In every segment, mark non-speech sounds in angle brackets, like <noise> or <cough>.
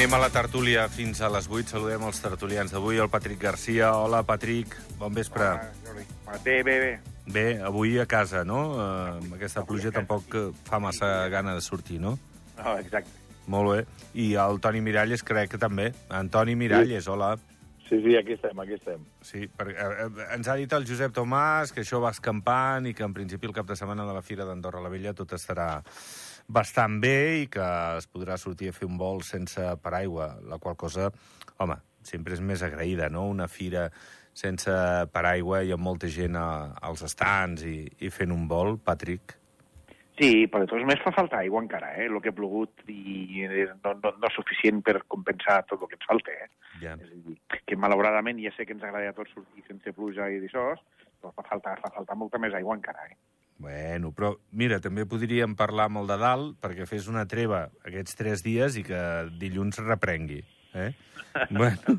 Anem a la tertúlia fins a les 8. Saludem els tertulians d'avui. El Patrick Garcia. Hola, Patrick. Bon vespre. Jordi. Bé, bé, bé. Bé, avui a casa, no? Uh, aquesta pluja tampoc eh, fa massa gana de sortir, no? No, exacte. Molt bé. I el Toni Miralles crec que també. Antoni Miralles, hola. Sí, sí, aquí estem, aquí estem. Sí, per, eh, eh, ens ha dit el Josep Tomàs que això va escampant i que en principi el cap de setmana de la Fira d'Andorra la Vella tot estarà bastant bé i que es podrà sortir a fer un vol sense paraigua, la qual cosa, home, sempre és més agraïda, no?, una fira sense paraigua i amb molta gent a, als estants i, i fent un vol, Patrick. Sí, però de totes més fa falta aigua encara, eh? El que ha plogut i no, no, no és suficient per compensar tot el que ens falta, eh? Ja. És a dir, que malauradament ja sé que ens agrada a tots sortir sense pluja i d'això, però fa falta, fa falta molta més aigua encara, eh? Bueno, però mira, també podríem parlar amb el de dalt perquè fes una treva aquests tres dies i que dilluns reprengui. Eh? <laughs> bueno,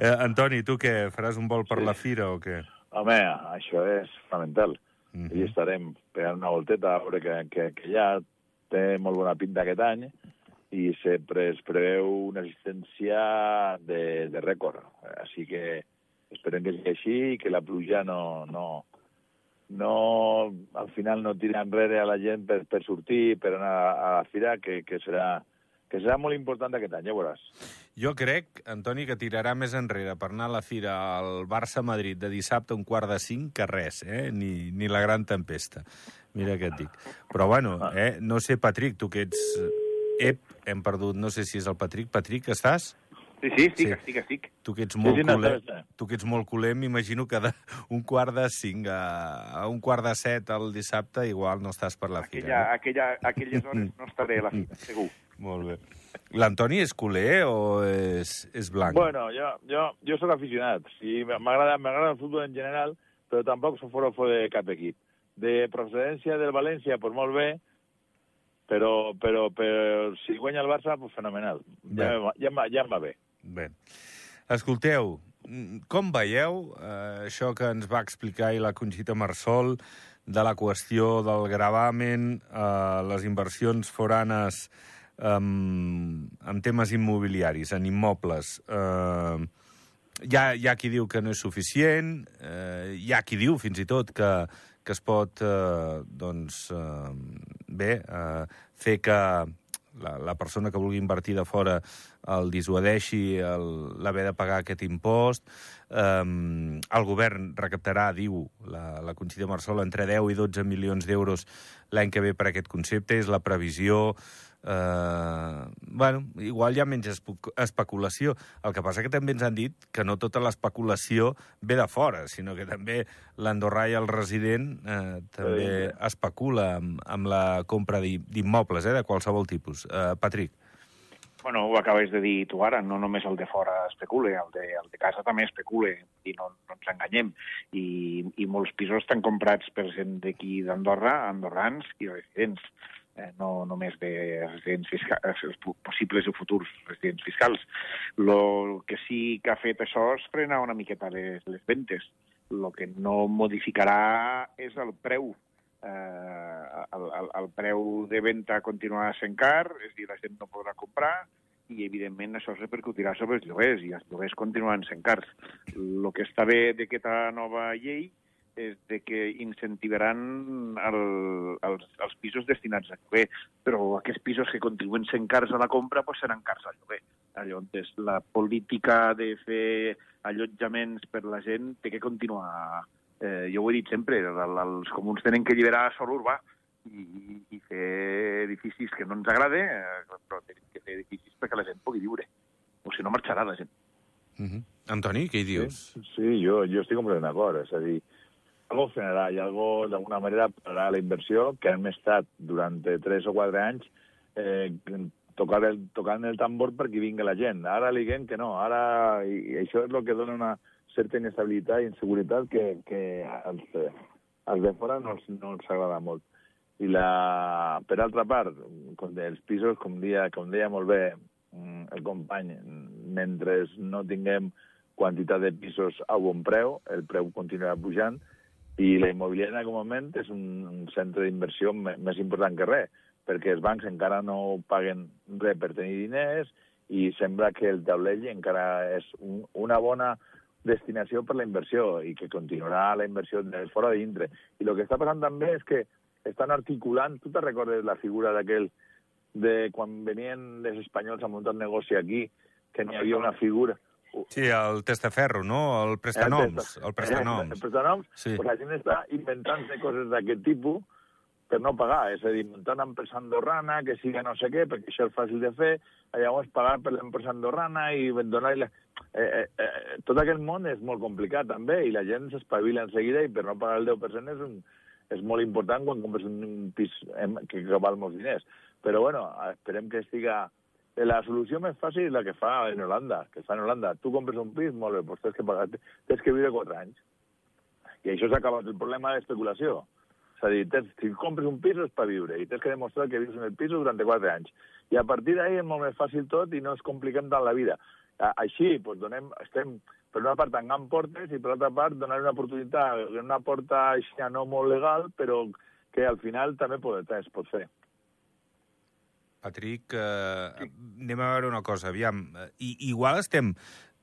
eh, Antoni, tu què? Faràs un vol per Sí. la fira o què? Home, això és fonamental. Mhm. I estarem pegant una volteta a veure que, que, que ja té molt bona pinta aquest any i sempre es preveu una assistència de, de rècord. Així que esperem que sigui així i que la pluja no, no, no al final no tira enrere a la gent per, per sortir, per anar a la fira, que, que, serà, que serà molt important aquest any, ja veuràs. Jo crec, Antoni, que tirarà més enrere per anar a la fira al Barça-Madrid de dissabte un quart de cinc que res, eh? ni, ni la gran tempesta. Mira què et dic. Però bueno, eh? no sé, Patrick, tu que ets... Ep, hem perdut, no sé si és el Patrick. Patrick, estàs? Sí, sí, Sí. sí, estic, estic. Tu que ets Sí, molt sí, no, culer, tu que ets molt culer, m'imagino que de un quart de cinc a, a un quart de set el dissabte igual no estàs per la Aquella, fira. aquella, aquelles hores no estaré a la fira, <laughs> segur. Molt bé. L'Antoni és culer o és, és blanc? Bueno, jo, jo, jo sóc aficionat. Sí, m'agrada m'agrada el futbol en general, però tampoc sóc fora de cap equip. De procedència del València, pues molt bé, però, però, però si guanya el Barça, pues fenomenal. Ja, ja, va- ja em va bé. Bé. Escolteu, com veieu eh, això que ens va explicar ahir la Conxita Marsol de la qüestió del gravamen, eh, les inversions foranes um, en temes immobiliaris, en immobles. Eh, hi, ha, hi ha qui diu que no és suficient, eh, hi ha qui diu fins i tot que, que es pot eh, doncs, eh, bé, eh, fer que la, la persona que vulgui invertir de fora el dissuadeixi l'haver de pagar aquest impost. Um, el govern recaptarà, diu la, la Conxita Marsol, entre 10 i 12 milions d'euros l'any que ve per aquest concepte. És la previsió. Uh, bueno, igual hi ha menys espe- especulació. El que passa que també ens han dit que no tota l'especulació ve de fora, sinó que també l'andorrà i el resident eh, també Sí. especula amb, amb la compra d'i- d'immobles, eh, de qualsevol tipus. Uh, Patrick. Bueno, ho acabes de dir tu ara, no només el de fora especule, el de, el de casa també especule, i no, no ens enganyem. I, I molts pisos estan comprats per gent d'aquí d'Andorra, andorrans i residents, eh, no només de residents fiscals, possibles o futurs residents fiscals. Lo que sí que ha fet això és frenar una miqueta les, les ventes. El que no modificarà és el preu eh, el, el, el preu de venda continuarà sent car, és a dir, la gent no podrà comprar, i evidentment això es repercutirà sobre els lloguers, i els lloguers continuaran sent cars. El que està bé d'aquesta nova llei és de que incentivaran el, els, els pisos destinats a lloguer, però aquests pisos que continuen sent cars a la compra pues seran cars al lloguer. Llavors, la política de fer allotjaments per la gent té que continuar eh, jo ho he dit sempre, el- els comuns tenen que alliberar sol urbà i, i fer edificis que no ens agrada, eh, però tenim que fer edificis perquè la gent pugui viure. O si no, marxarà la gent. Uh -huh. Antoni, què hi dius? Sí, sí jo, jo estic completament d'acord. És a dir, algo frenarà i algo d'alguna manera pararà la inversió que hem estat durant 3 o 4 anys eh, tocar el, tocant el tambor perquè vingui la gent. Ara li diguem que no. Ara, i, i això és el que dona una certa inestabilitat i inseguretat que, que als, als de fora no els, no els agrada molt. I la, per altra part, com de, els pisos, com deia, com deia molt bé mm, el company, mentre no tinguem quantitat de pisos a bon preu, el preu continuarà pujant, i la immobiliària en aquest moment és un, centre d'inversió més important que res, perquè els bancs encara no paguen res per tenir diners i sembla que el taulell encara és un, una bona destinació per la inversió i que continuarà la inversió de fora de dintre. I el que està passant també és que estan articulant, tu te recordes la figura d'aquell de quan venien els espanyols a muntar un negoci aquí, que n'hi havia una figura... Sí, el testaferro, no? El prestanoms. El prestanoms. El prestanoms, Sí. pues la gent està inventant-se coses d'aquest tipus per no pagar, és a dir, muntar una empresa andorrana que siga no sé què, perquè això és fàcil de fer, llavors pagar per l'empresa andorrana i donar-li... la- Eh, eh, eh, tot aquest món és molt complicat també i la gent s'espavila en seguida i per no pagar el 10% és, un, és molt important quan compres un, pis que, que val molts diners. Però bueno, esperem que estiga... La solució més fàcil és la que fa en Holanda, que fa en Holanda. Tu compres un pis, molt bé, doncs tens que, pagar, tens que viure 4 anys. I això s'ha acabat el problema de l'especulació. És a dir, tens, si compres un pis és per viure i tens que demostrar que vius en el pis durant 4 anys. I a partir d'ahí és molt més fàcil tot i no es compliquem tant la vida. Així, doncs, donem, estem, per una part, tancant portes i per l'altra part, donar una oportunitat, una porta així no molt legal, però que al final també pot, es pot fer. Patrick, eh, anem a veure una cosa, aviam. I, igual estem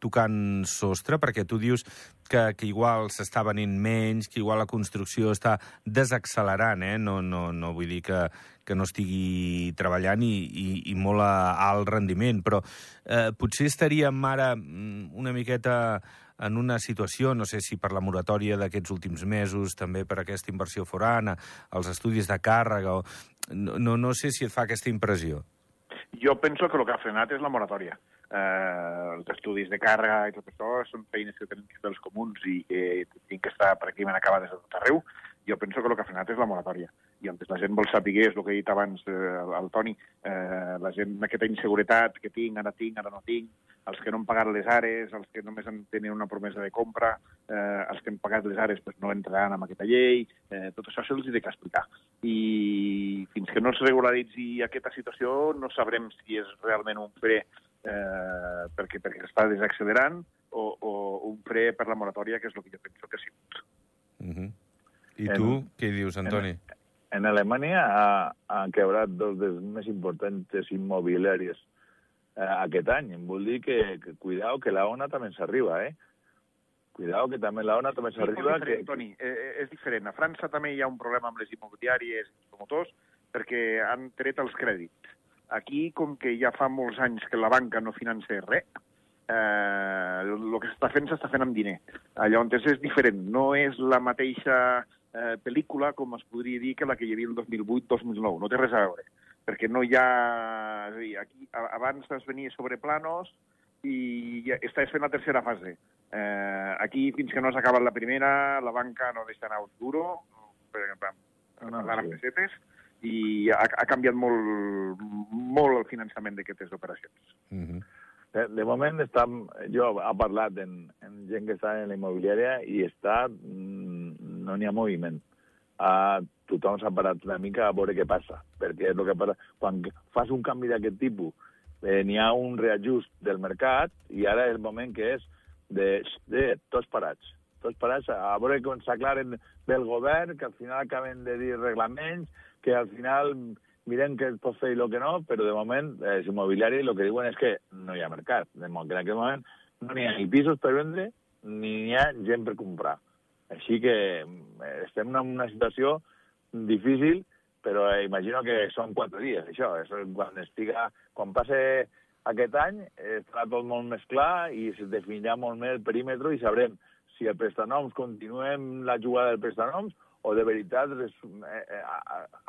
tocant sostre, perquè tu dius que, que igual s'està venint menys, que igual la construcció està desaccelerant, eh? No, no, no vull dir que, que no estigui treballant i, i, i molt a alt rendiment, però eh, potser estaríem ara mm, una miqueta en una situació, no sé si per la moratòria d'aquests últims mesos, també per aquesta inversió forana, els estudis de càrrega, o... no, no, no sé si et fa aquesta impressió. Jo penso que el que ha frenat és la moratòria. Eh, els estudis de càrrega i tot això són feines que tenen que fer els comuns i que tinc que estar pràcticament acabades a tot arreu. Jo penso que el que ha frenat és la moratòria. I on la gent vol saber és el que he dit abans eh, al Toni, eh, la gent aquesta inseguretat que tinc, ara tinc, ara no tinc, els que no han pagat les ares, els que només han tenen una promesa de compra, eh, els que han pagat les ares pues, no entraran en aquesta llei, eh, tot això se'ls ha d'explicar. I fins que no es regularitzi aquesta situació no sabrem si és realment un fre eh, perquè, perquè està desaccelerant o, o un fre per la moratòria, que és el que jo penso que ha sigut. Uh -huh. I En- tu, què dius, Antoni? En Alemanya ha, han quebrat dos dels més importants immobiliàries eh, aquest any. Em vol dir que, que cuidao, que la ONA també s'arriba, eh? Cuidao, que també la ONA també Sí, s'arriba. diferent, que... Toni, eh, eh, és diferent. A França també hi ha un problema amb les immobiliàries i promotors perquè han tret els crèdits. Aquí, com que ja fa molts anys que la banca no finança res, eh, el que s'està fent s'està fent amb diner. Eh, Llavors és diferent, no és la mateixa eh, pel·lícula com es podria dir que la que hi havia el 2008-2009, no té res a veure, perquè no hi ha... És a dir, aquí, abans es venia sobre planos i ja estàs fent la tercera fase. Eh, aquí, fins que no s'ha acabat la primera, la banca no deixa anar un duro, per, per, per No, parlar sí. amb pesetes, i ha, ha canviat molt, molt el finançament d'aquestes operacions. Uh -huh. De, de moment està, jo he parlat en gent que està en la immobiliària i està, mm, no n'hi ha moviment. Uh, tothom s'ha parat una mica a veure què passa, perquè és el que passa. Quan fas un canvi d'aquest tipus, eh, n'hi ha un reajust del mercat i ara és el moment que és de, de tots parats. Tots parats a veure com s'aclaren del govern, que al final acaben de dir reglaments, que al final mirem què es pot fer i el que no, però de moment eh, els immobiliaris el que diuen és que no hi ha mercat. De moment, que en aquest moment no n'hi ha ni pisos per vendre ni hi ha gent per comprar. Així que eh, estem en una situació difícil, però eh, imagino que són quatre dies, això. això quan, estiga, quan passe aquest any estarà tot molt més clar i es definirà molt més el perímetre i sabrem si el prestanoms continuem la jugada del prestanoms o de veritat res, eh, eh,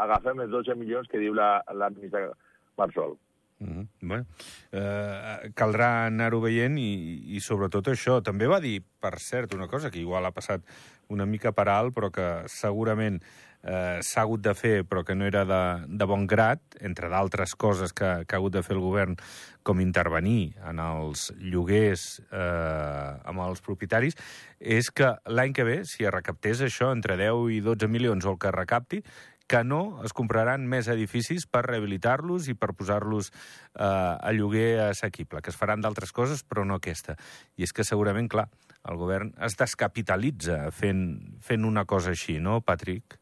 agafem els 12 milions que diu la, ministra Marsol. Uh -huh. bueno, eh, caldrà anar-ho veient i, i sobretot això. També va dir, per cert, una cosa que igual ha passat una mica per alt, però que segurament eh, s'ha hagut de fer, però que no era de, de bon grat, entre d'altres coses que, que ha hagut de fer el govern, com intervenir en els lloguers eh, amb els propietaris, és que l'any que ve, si es recaptés això entre 10 i 12 milions o el que recapti, que no es compraran més edificis per rehabilitar-los i per posar-los eh, a lloguer assequible, que es faran d'altres coses, però no aquesta. I és que segurament, clar, el govern es descapitalitza fent, fent una cosa així, no, Patrick?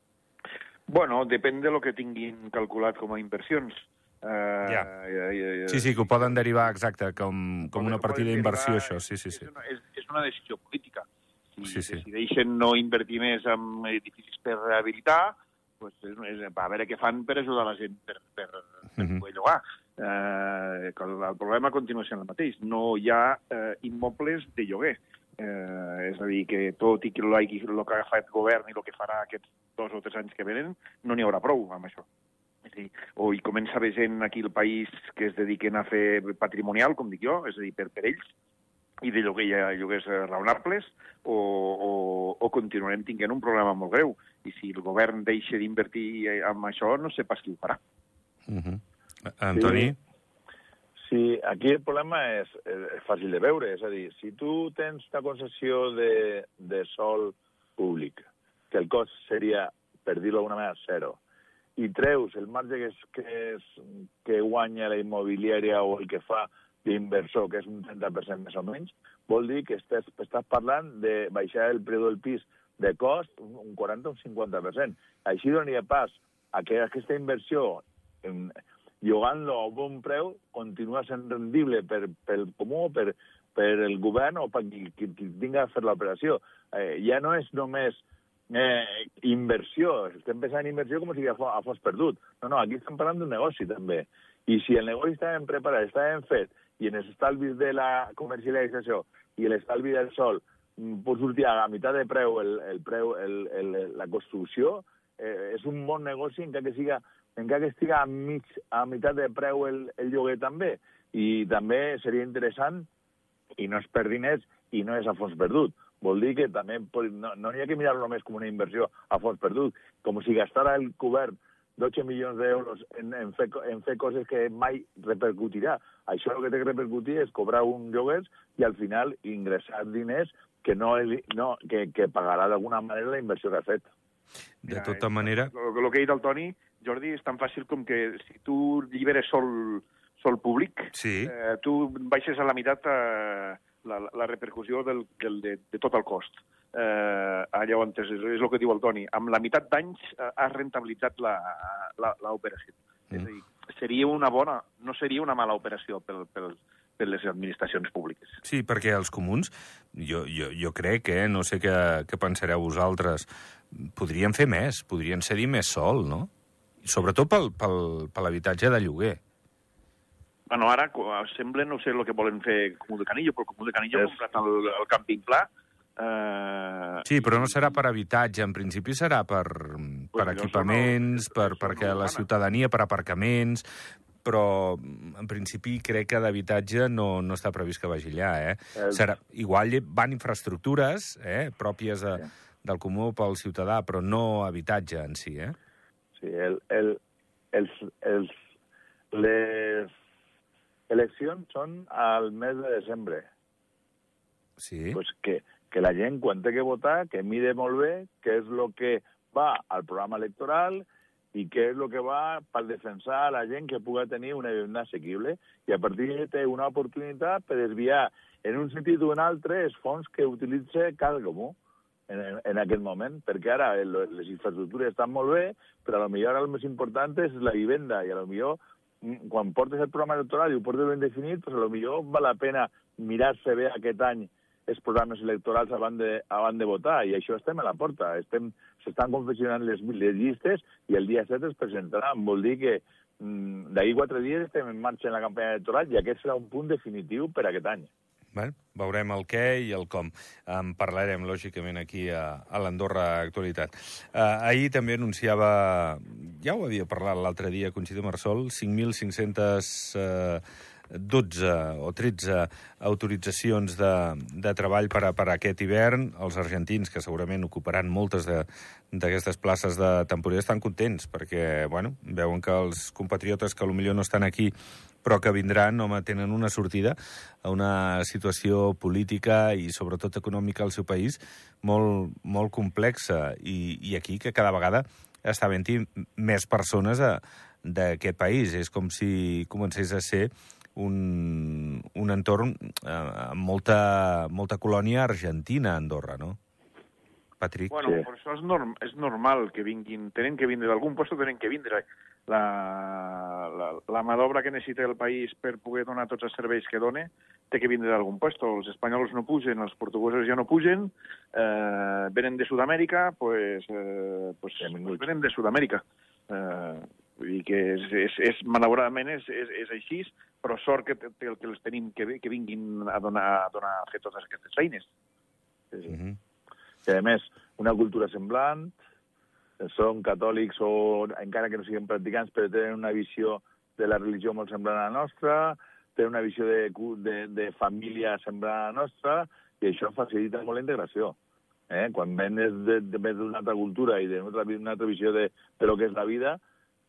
Bueno, depèn de lo que tinguin calculat com a inversions. Eh, Ja. eh, eh, Sí, sí, que ho poden derivar, exacte, com, com una partida d'inversió, això, sí, sí, sí. És una, és, és una decisió política. Si Sí, sí. decideixen no invertir més en edificis per rehabilitar, pues és, és, a veure què fan per ajudar la gent per, per, per Mhm. poder llogar. Eh, el, el problema continua sent el mateix. No hi ha eh, immobles de lloguer. Eh, és a dir, que tot i que el, que ha fet el govern i el que farà aquests dos o tres anys que venen, no n'hi haurà prou amb això. És a dir, o hi comença a haver gent aquí al país que es dediquen a fer patrimonial, com dic jo, és a dir, per, per ells, i de lloguer ha lloguers eh, raonables, o, o, o continuarem tinguent un problema molt greu. I si el govern deixa d'invertir eh, en això, no sé pas qui ho farà. Uh -huh. Antoni? Sí, aquí el problema és, és fàcil de veure. És a dir, si tu tens una concessió de, de sol públic, que el cost seria, per dir-ho d'alguna manera, zero, i treus el marge que, és, que, és, que guanya la immobiliària o el que fa d'inversor, que és un 30% més o menys, vol dir que estàs, estàs parlant de baixar el preu del pis de cost un, un 40 o un 50%. Així donaria pas a que aquesta inversió en, llogant-lo a bon preu continua sent rendible per, pel comú, per, per el govern o per qui, qui, qui tinga a fer l'operació. Eh, ja no és només eh, inversió, estem pensant en inversió com si ja fos, fos perdut. No, no, aquí estem parlant d'un negoci també. I si el negoci està ben preparat, està ben fet, i en els estalvis de la comercialització i l'estalvi del sol mm, pot sortir a la meitat de preu el, el preu, el, el, la construcció, eh, és un bon negoci encara que siga encara que estiga a, mig, a meitat de preu el, el lloguer també. I també seria interessant, i no és per diners i no és a fons perdut. Vol dir que també no, no hi ha que mirar-lo només com una inversió a fons perdut, com si gastara el govern 12 milions d'euros en, en, fer, en fer coses que mai repercutirà. Això el que té que repercutir és cobrar un lloguer i al final ingressar diners que, no, no, que, que pagarà d'alguna manera la inversió que ha fet. De tota manera... El que ha dit el Toni, Jordi, és tan fàcil com que si tu lliberes sol, sol públic, Sí. eh, tu baixes a la meitat eh, la, la repercussió del, del, de, de tot el cost. Eh, llavors, és, és el que diu el Toni. Amb la meitat d'anys eh, has rentabilitzat l'operació. Mm. És a dir, seria una bona, no seria una mala operació pel, pel, per les administracions públiques. Sí, perquè els comuns, jo, jo, jo crec, eh, no sé què, què pensareu vosaltres, podrien fer més, podrien cedir més sol, no? Sobretot pel, pel, per l'habitatge de lloguer. Bueno, ara sembla, no sé el que volen fer Comú de Canillo, però Comú de Canillo ha És- comprat el, el càmping pla. Eh, Sí, però no serà per habitatge, en principi serà per, per millor equipaments, zona- per, perquè la urbana. ciutadania, per aparcaments, però en principi crec que d'habitatge no, no està previst que vagi allà, eh? Serà, igual van infraestructures eh, pròpies de, Sí. del comú pel ciutadà, però no habitatge en si, eh? Sí, el, el, els, els, les eleccions són al mes de desembre. Sí. Pues que, que la gent, quan té que votar, que mire molt bé què és el que va al programa electoral i què és el que va per defensar a la gent que pugui tenir una vivenda assequible i a partir d'ahí té una oportunitat per desviar en un sentit o en un altre els fons que utilitza cada comú en, en aquest moment, perquè ara les infraestructures estan molt bé, però a lo millor el més important és la vivenda i a lo millor mm, quan portes el programa electoral i ho portes ben definit, pues a lo millor val la pena mirar-se bé aquest any els programes electorals abans de, abans de votar, i això estem a la porta. Estem, s'estan confeccionant les, les llistes i el dia 7 es presentaran. Vol dir que mm, d'aquí quatre dies estem en marxa en la campanya electoral i aquest serà un punt definitiu per aquest any. Bé, veurem el què i el com. En parlarem, lògicament, aquí a, a l'Andorra Actualitat. Uh, ahir també anunciava, ja ho havia parlat l'altre dia, Conxita Marsol, 5.500... Uh, 12 o 13 autoritzacions de, de treball per a, per a aquest hivern. Els argentins, que segurament ocuparan moltes d'aquestes places de temporada, estan contents perquè bueno, veuen que els compatriotes que potser no estan aquí però que vindran, home, tenen una sortida a una situació política i sobretot econòmica al seu país molt, molt complexa i, i aquí que cada vegada està havent-hi més persones d'aquest país. És com si comencés a ser un, un entorn eh, amb molta, molta colònia argentina a Andorra, no? Patrick? Bueno, Sí. per això és, norm, és normal que vinguin, tenen que vindre d'algun lloc, tenen que vindre. La, la, la mà d'obra que necessita el país per poder donar tots els serveis que dona té que vindre d'algun puesto. Els espanyols no pugen, els portuguesos ja no pugen, eh, venen de Sud-amèrica, pues, eh, pues, pues venen de Sud-amèrica. Eh, vull dir que és, és, és malauradament és, és, és així, però sort que, que, que els tenim que, que vinguin a donar, a donar a fer totes aquestes feines. Mm -hmm. I a més, una cultura semblant, són catòlics o encara que no siguin practicants, però tenen una visió de la religió molt semblant a la nostra, tenen una visió de, de, de família semblant a la nostra, i això facilita molt la integració. Eh? Quan venes d'una altra cultura i d'una altra, una altra visió de, de lo que és la vida,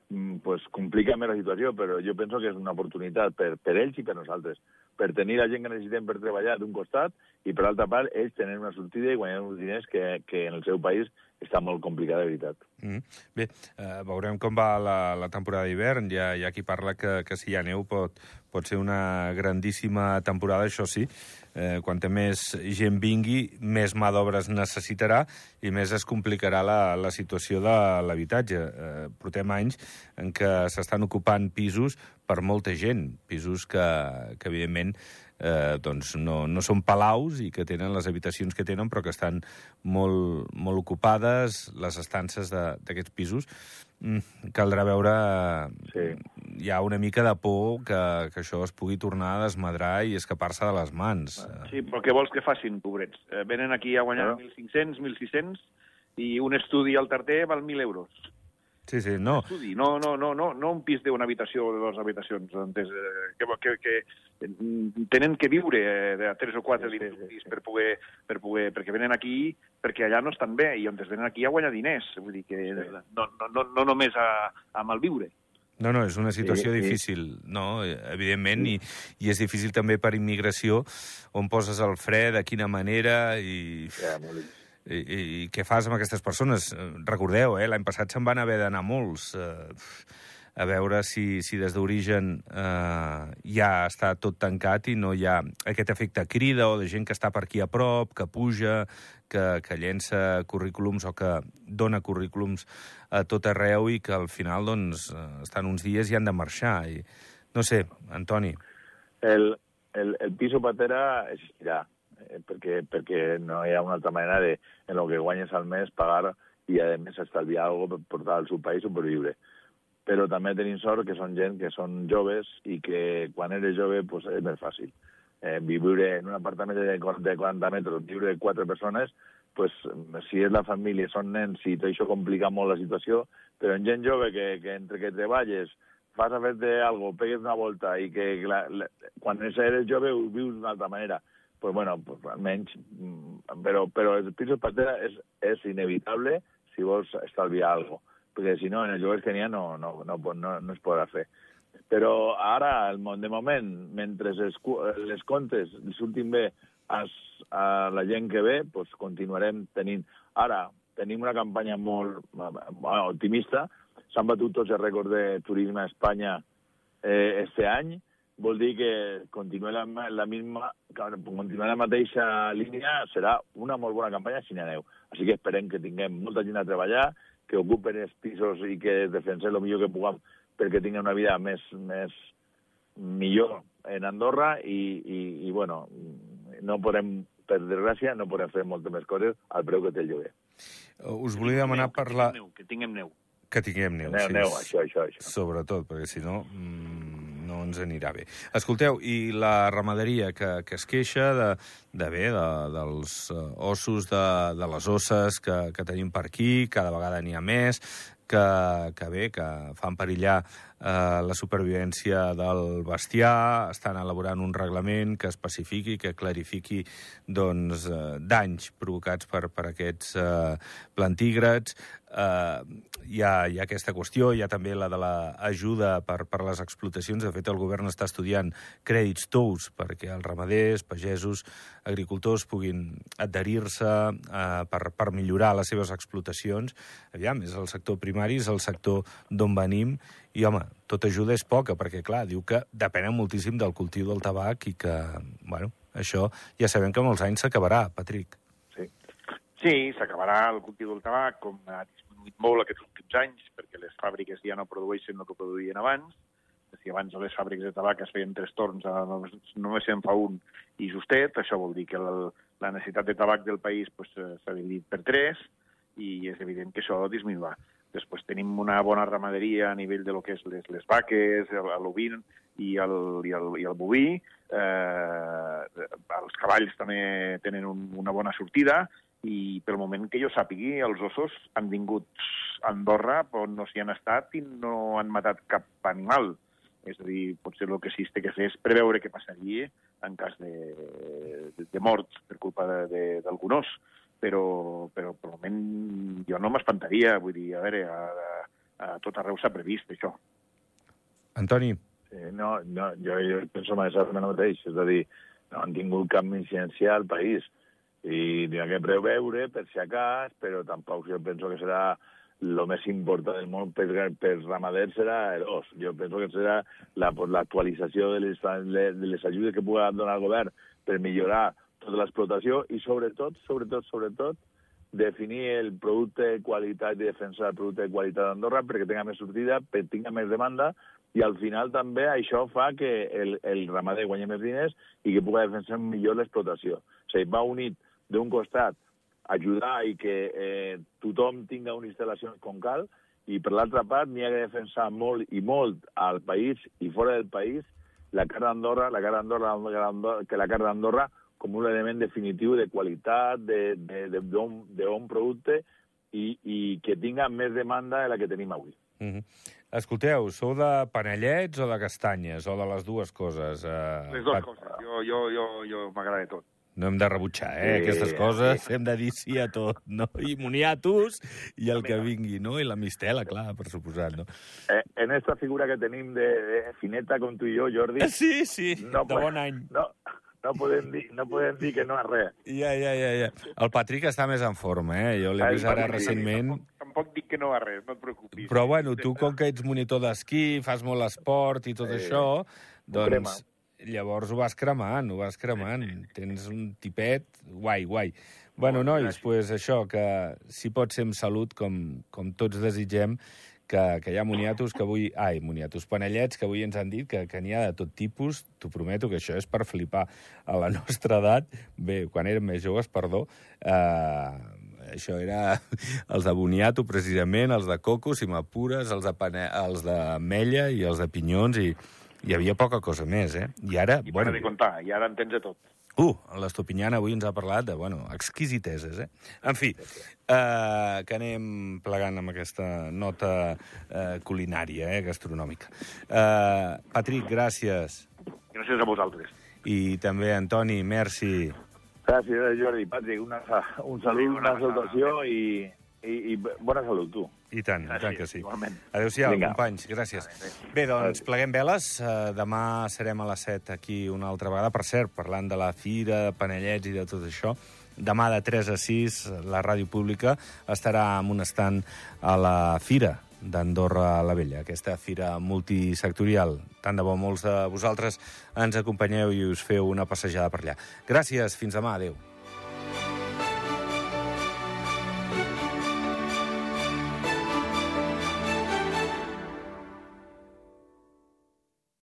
mm, pues complica més la situació, però jo penso que és una oportunitat per, per ells i per nosaltres per tenir la gent que necessitem per treballar d'un costat i, per altra part, ells tenen una sortida i guanyar uns diners que, que en el seu país està molt complicat, de veritat. Mm. Bé, eh, veurem com va la, la temporada d'hivern. Hi, hi ha qui parla que, que si hi ha neu pot, pot ser una grandíssima temporada, això sí. Eh, quanta més gent vingui, més mà d'obres necessitarà i més es complicarà la, la situació de l'habitatge. Eh, portem anys en què s'estan ocupant pisos per molta gent, pisos que, que evidentment, eh, doncs no, no són palaus i que tenen les habitacions que tenen, però que estan molt, molt ocupades, les estances d'aquests pisos. Mm, caldrà veure... Sí. Hi ha una mica de por que, que això es pugui tornar a desmadrar i escapar-se de les mans. Sí, però què vols que facin, pobrets? Eh, venen aquí a guanyar no. 1.500, 1.600 i un estudi al Tarter val 1.000 euros. Sí, sí, no. Estudi, no, no, no, no, no un pis d'una habitació o de dues habitacions, entès, que, que, que tenen que viure eh, de tres o quatre sí, sí, sí. per poder, per poder, perquè venen aquí, perquè allà no estan bé, i on es venen aquí a guanyar diners, vull dir que sí. no, no, no, no només a, a malviure. No, no, és una situació sí, difícil, no? evidentment, sí. i, i és difícil també per immigració, on poses el fre, de quina manera, i... Ja, molt difícil i, i, què fas amb aquestes persones? Recordeu, eh, l'any passat se'n van haver d'anar molts eh, a veure si, si des d'origen eh, ja està tot tancat i no hi ha aquest efecte crida o de gent que està per aquí a prop, que puja, que, que llença currículums o que dona currículums a tot arreu i que al final doncs, eh, estan uns dies i han de marxar. I, no sé, Antoni. El, el, el piso patera existirà eh, perquè, perquè no hi ha una altra manera de, en el que guanyes al mes, pagar i, a més, estalviar alguna per portar al seu país o per viure. Però també tenim sort que són gent que són joves i que quan eres jove pues, és més fàcil. Eh, viure en un apartament de 40 metres, viure quatre persones, pues, si és la família, són nens, i tot això complica molt la situació, però en gent jove que, que entre que treballes, fas a fer-te alguna cosa, pegues una volta i que la, la, quan eres jove ho vius d'una altra manera pues bueno, pues almenys, mm, però, però el pisos pastera és, és inevitable si vols estalviar alguna cosa, perquè si no, en els lloguers que n'hi ha no, no, no, no, no es podrà fer. Però ara, de moment, mentre es, les comptes surtin bé as, a la gent que ve, pues continuarem tenint... Ara, tenim una campanya molt bueno, optimista, s'han batut tots els rècords de turisme a Espanya eh, este any, vol dir que continuar la, la misma, continuar la mateixa línia serà una molt bona campanya si n'hi aneu. Així que esperem que tinguem molta gent a treballar, que ocupen els pisos i que defensem el millor que puguem perquè tinguin una vida més, més millor en Andorra i, i, i bueno, no podem, per desgràcia, no podem fer moltes més coses al preu que té el lloguer. Us volia demanar per la... Que tinguem neu. Que tinguem neu, neu, sí. Neu, això, això, això. Sobretot, perquè si no... Mmm no ens anirà bé. Escolteu, i la ramaderia que, que es queixa de, de bé, de, dels uh, ossos de, de les osses que, que tenim per aquí, cada vegada n'hi ha més, que, que bé, que fan perillar eh, la supervivència del bestiar, estan elaborant un reglament que especifiqui, que clarifiqui doncs, eh, danys provocats per, per aquests eh, plantígrads. Eh, hi, ha, hi ha aquesta qüestió, hi ha també la de l'ajuda per, per les explotacions. De fet, el govern està estudiant crèdits tous perquè els ramaders, pagesos, agricultors puguin adherir-se eh, per, per millorar les seves explotacions. Aviam, és el sector primari, és el sector d'on venim, i, home, tota ajuda és poca, perquè, clar, diu que depenen moltíssim del cultiu del tabac i que, bueno, això ja sabem que amb els anys s'acabarà, Patrick. Sí, sí s'acabarà el cultiu del tabac, com ha disminuït molt aquests últims anys, perquè les fàbriques ja no produeixen el que produïen abans, Si abans les fàbriques de tabac es feien tres torns, només, només se'n fa un i justet, això vol dir que el, la necessitat de tabac del país pues, eh, s'ha dividit per tres i és evident que això disminuirà. Després tenim una bona ramaderia a nivell de lo que és les, les vaques, l'ovin i, el, i, el, i el boví. Eh, els cavalls també tenen un, una bona sortida i pel moment que jo sàpigui, els ossos han vingut a Andorra on no s'hi han estat i no han matat cap animal. És a dir, potser el que sí té que fer és preveure què passaria en cas de, de, de mort per culpa d'algun os però, però per moment jo no m'espantaria, vull dir, a veure, a, a, a tot arreu s'ha previst això. Antoni. Eh, no, no, jo, jo penso exactament el mateix, és a dir, no han tingut cap incidència al país i n'hi ha que preveure per si a cas, però tampoc jo penso que serà el més important del món per, per ramaders serà l'os. Jo penso que serà l'actualització la, de, les, de les ajudes que pugui donar el govern per millorar tota l'explotació i sobretot, sobretot, sobretot, definir el producte de qualitat i defensar el producte de qualitat d'Andorra perquè tinga més sortida, perquè tinga més demanda i al final també això fa que el, el ramader guanyi més diners i que pugui defensar millor l'explotació. O sigui, va unit d'un costat ajudar i que eh, tothom tinga una instal·lació com cal i per l'altra part n'hi ha que defensar molt i molt al país i fora del país la carn d'Andorra, la carn d'Andorra, que la carn d'Andorra com un element definitiu de qualitat, d'un producte i, i que tinga més demanda de la que tenim avui. Mm -hmm. Escolteu, sou de panellets o de castanyes, o de les dues coses? Eh, les dues coses. Jo, jo, jo, jo m'agrada tot. No hem de rebutjar, eh? Sí, Aquestes coses sí. hem de dir sí a tot, no? I moniatos i el que vingui, no? I la mistela, clar, per suposat, no? Eh, en esta figura que tenim de, de fineta com tu i jo, Jordi... Sí, sí, no, de bon any. No, no podem dir, no podem dir que no és res. Ja, ja, ja, ja. El Patrick està més en forma, eh? Jo l'he vist ara recentment. Tampoc, tampoc dic que no és res, no et preocupis. Però, bueno, tu, com que ets monitor d'esquí, fas molt esport i tot eh, això, doncs... Llavors ho vas cremant, ho vas cremant. Tens un tipet guai, guai. Bueno, nois, doncs pues això, que si pot ser amb salut, com, com tots desitgem, que, que hi ha moniatos que avui... Ai, moniatos, panellets que avui ens han dit que, que n'hi ha de tot tipus. T'ho prometo que això és per flipar. A la <laughs> nostra edat, bé, quan érem més joves, perdó, eh, això era <laughs> els de boniato, precisament, els de coco, si m'apures, els de, pane... els de mella i els de pinyons, i hi havia poca cosa més, eh? I ara... I bueno, de comptar, i ara en tens de tot. Uh, l'Estopinyana avui ens ha parlat de, bueno, exquisiteses, eh? En fi, eh, que anem plegant amb aquesta nota eh, culinària, eh, gastronòmica. Eh, Patrick, gràcies. Gràcies a vosaltres. I també, Antoni, merci. Gràcies, Jordi. Patrick, una, un salut, una salutació i, i, i bona salut, tu. I tant, Gràcies, i tant que sí. Igualment. Adéu-siau, companys, gràcies. Bé, doncs pleguem veles. Uh, demà serem a les 7 aquí una altra vegada. Per cert, parlant de la fira, de panellets i de tot això, demà de 3 a 6 la ràdio pública estarà amb un estant a la fira d'Andorra la Vella, aquesta fira multisectorial. Tant de bo molts de vosaltres ens acompanyeu i us feu una passejada per allà. Gràcies, fins demà, adeu.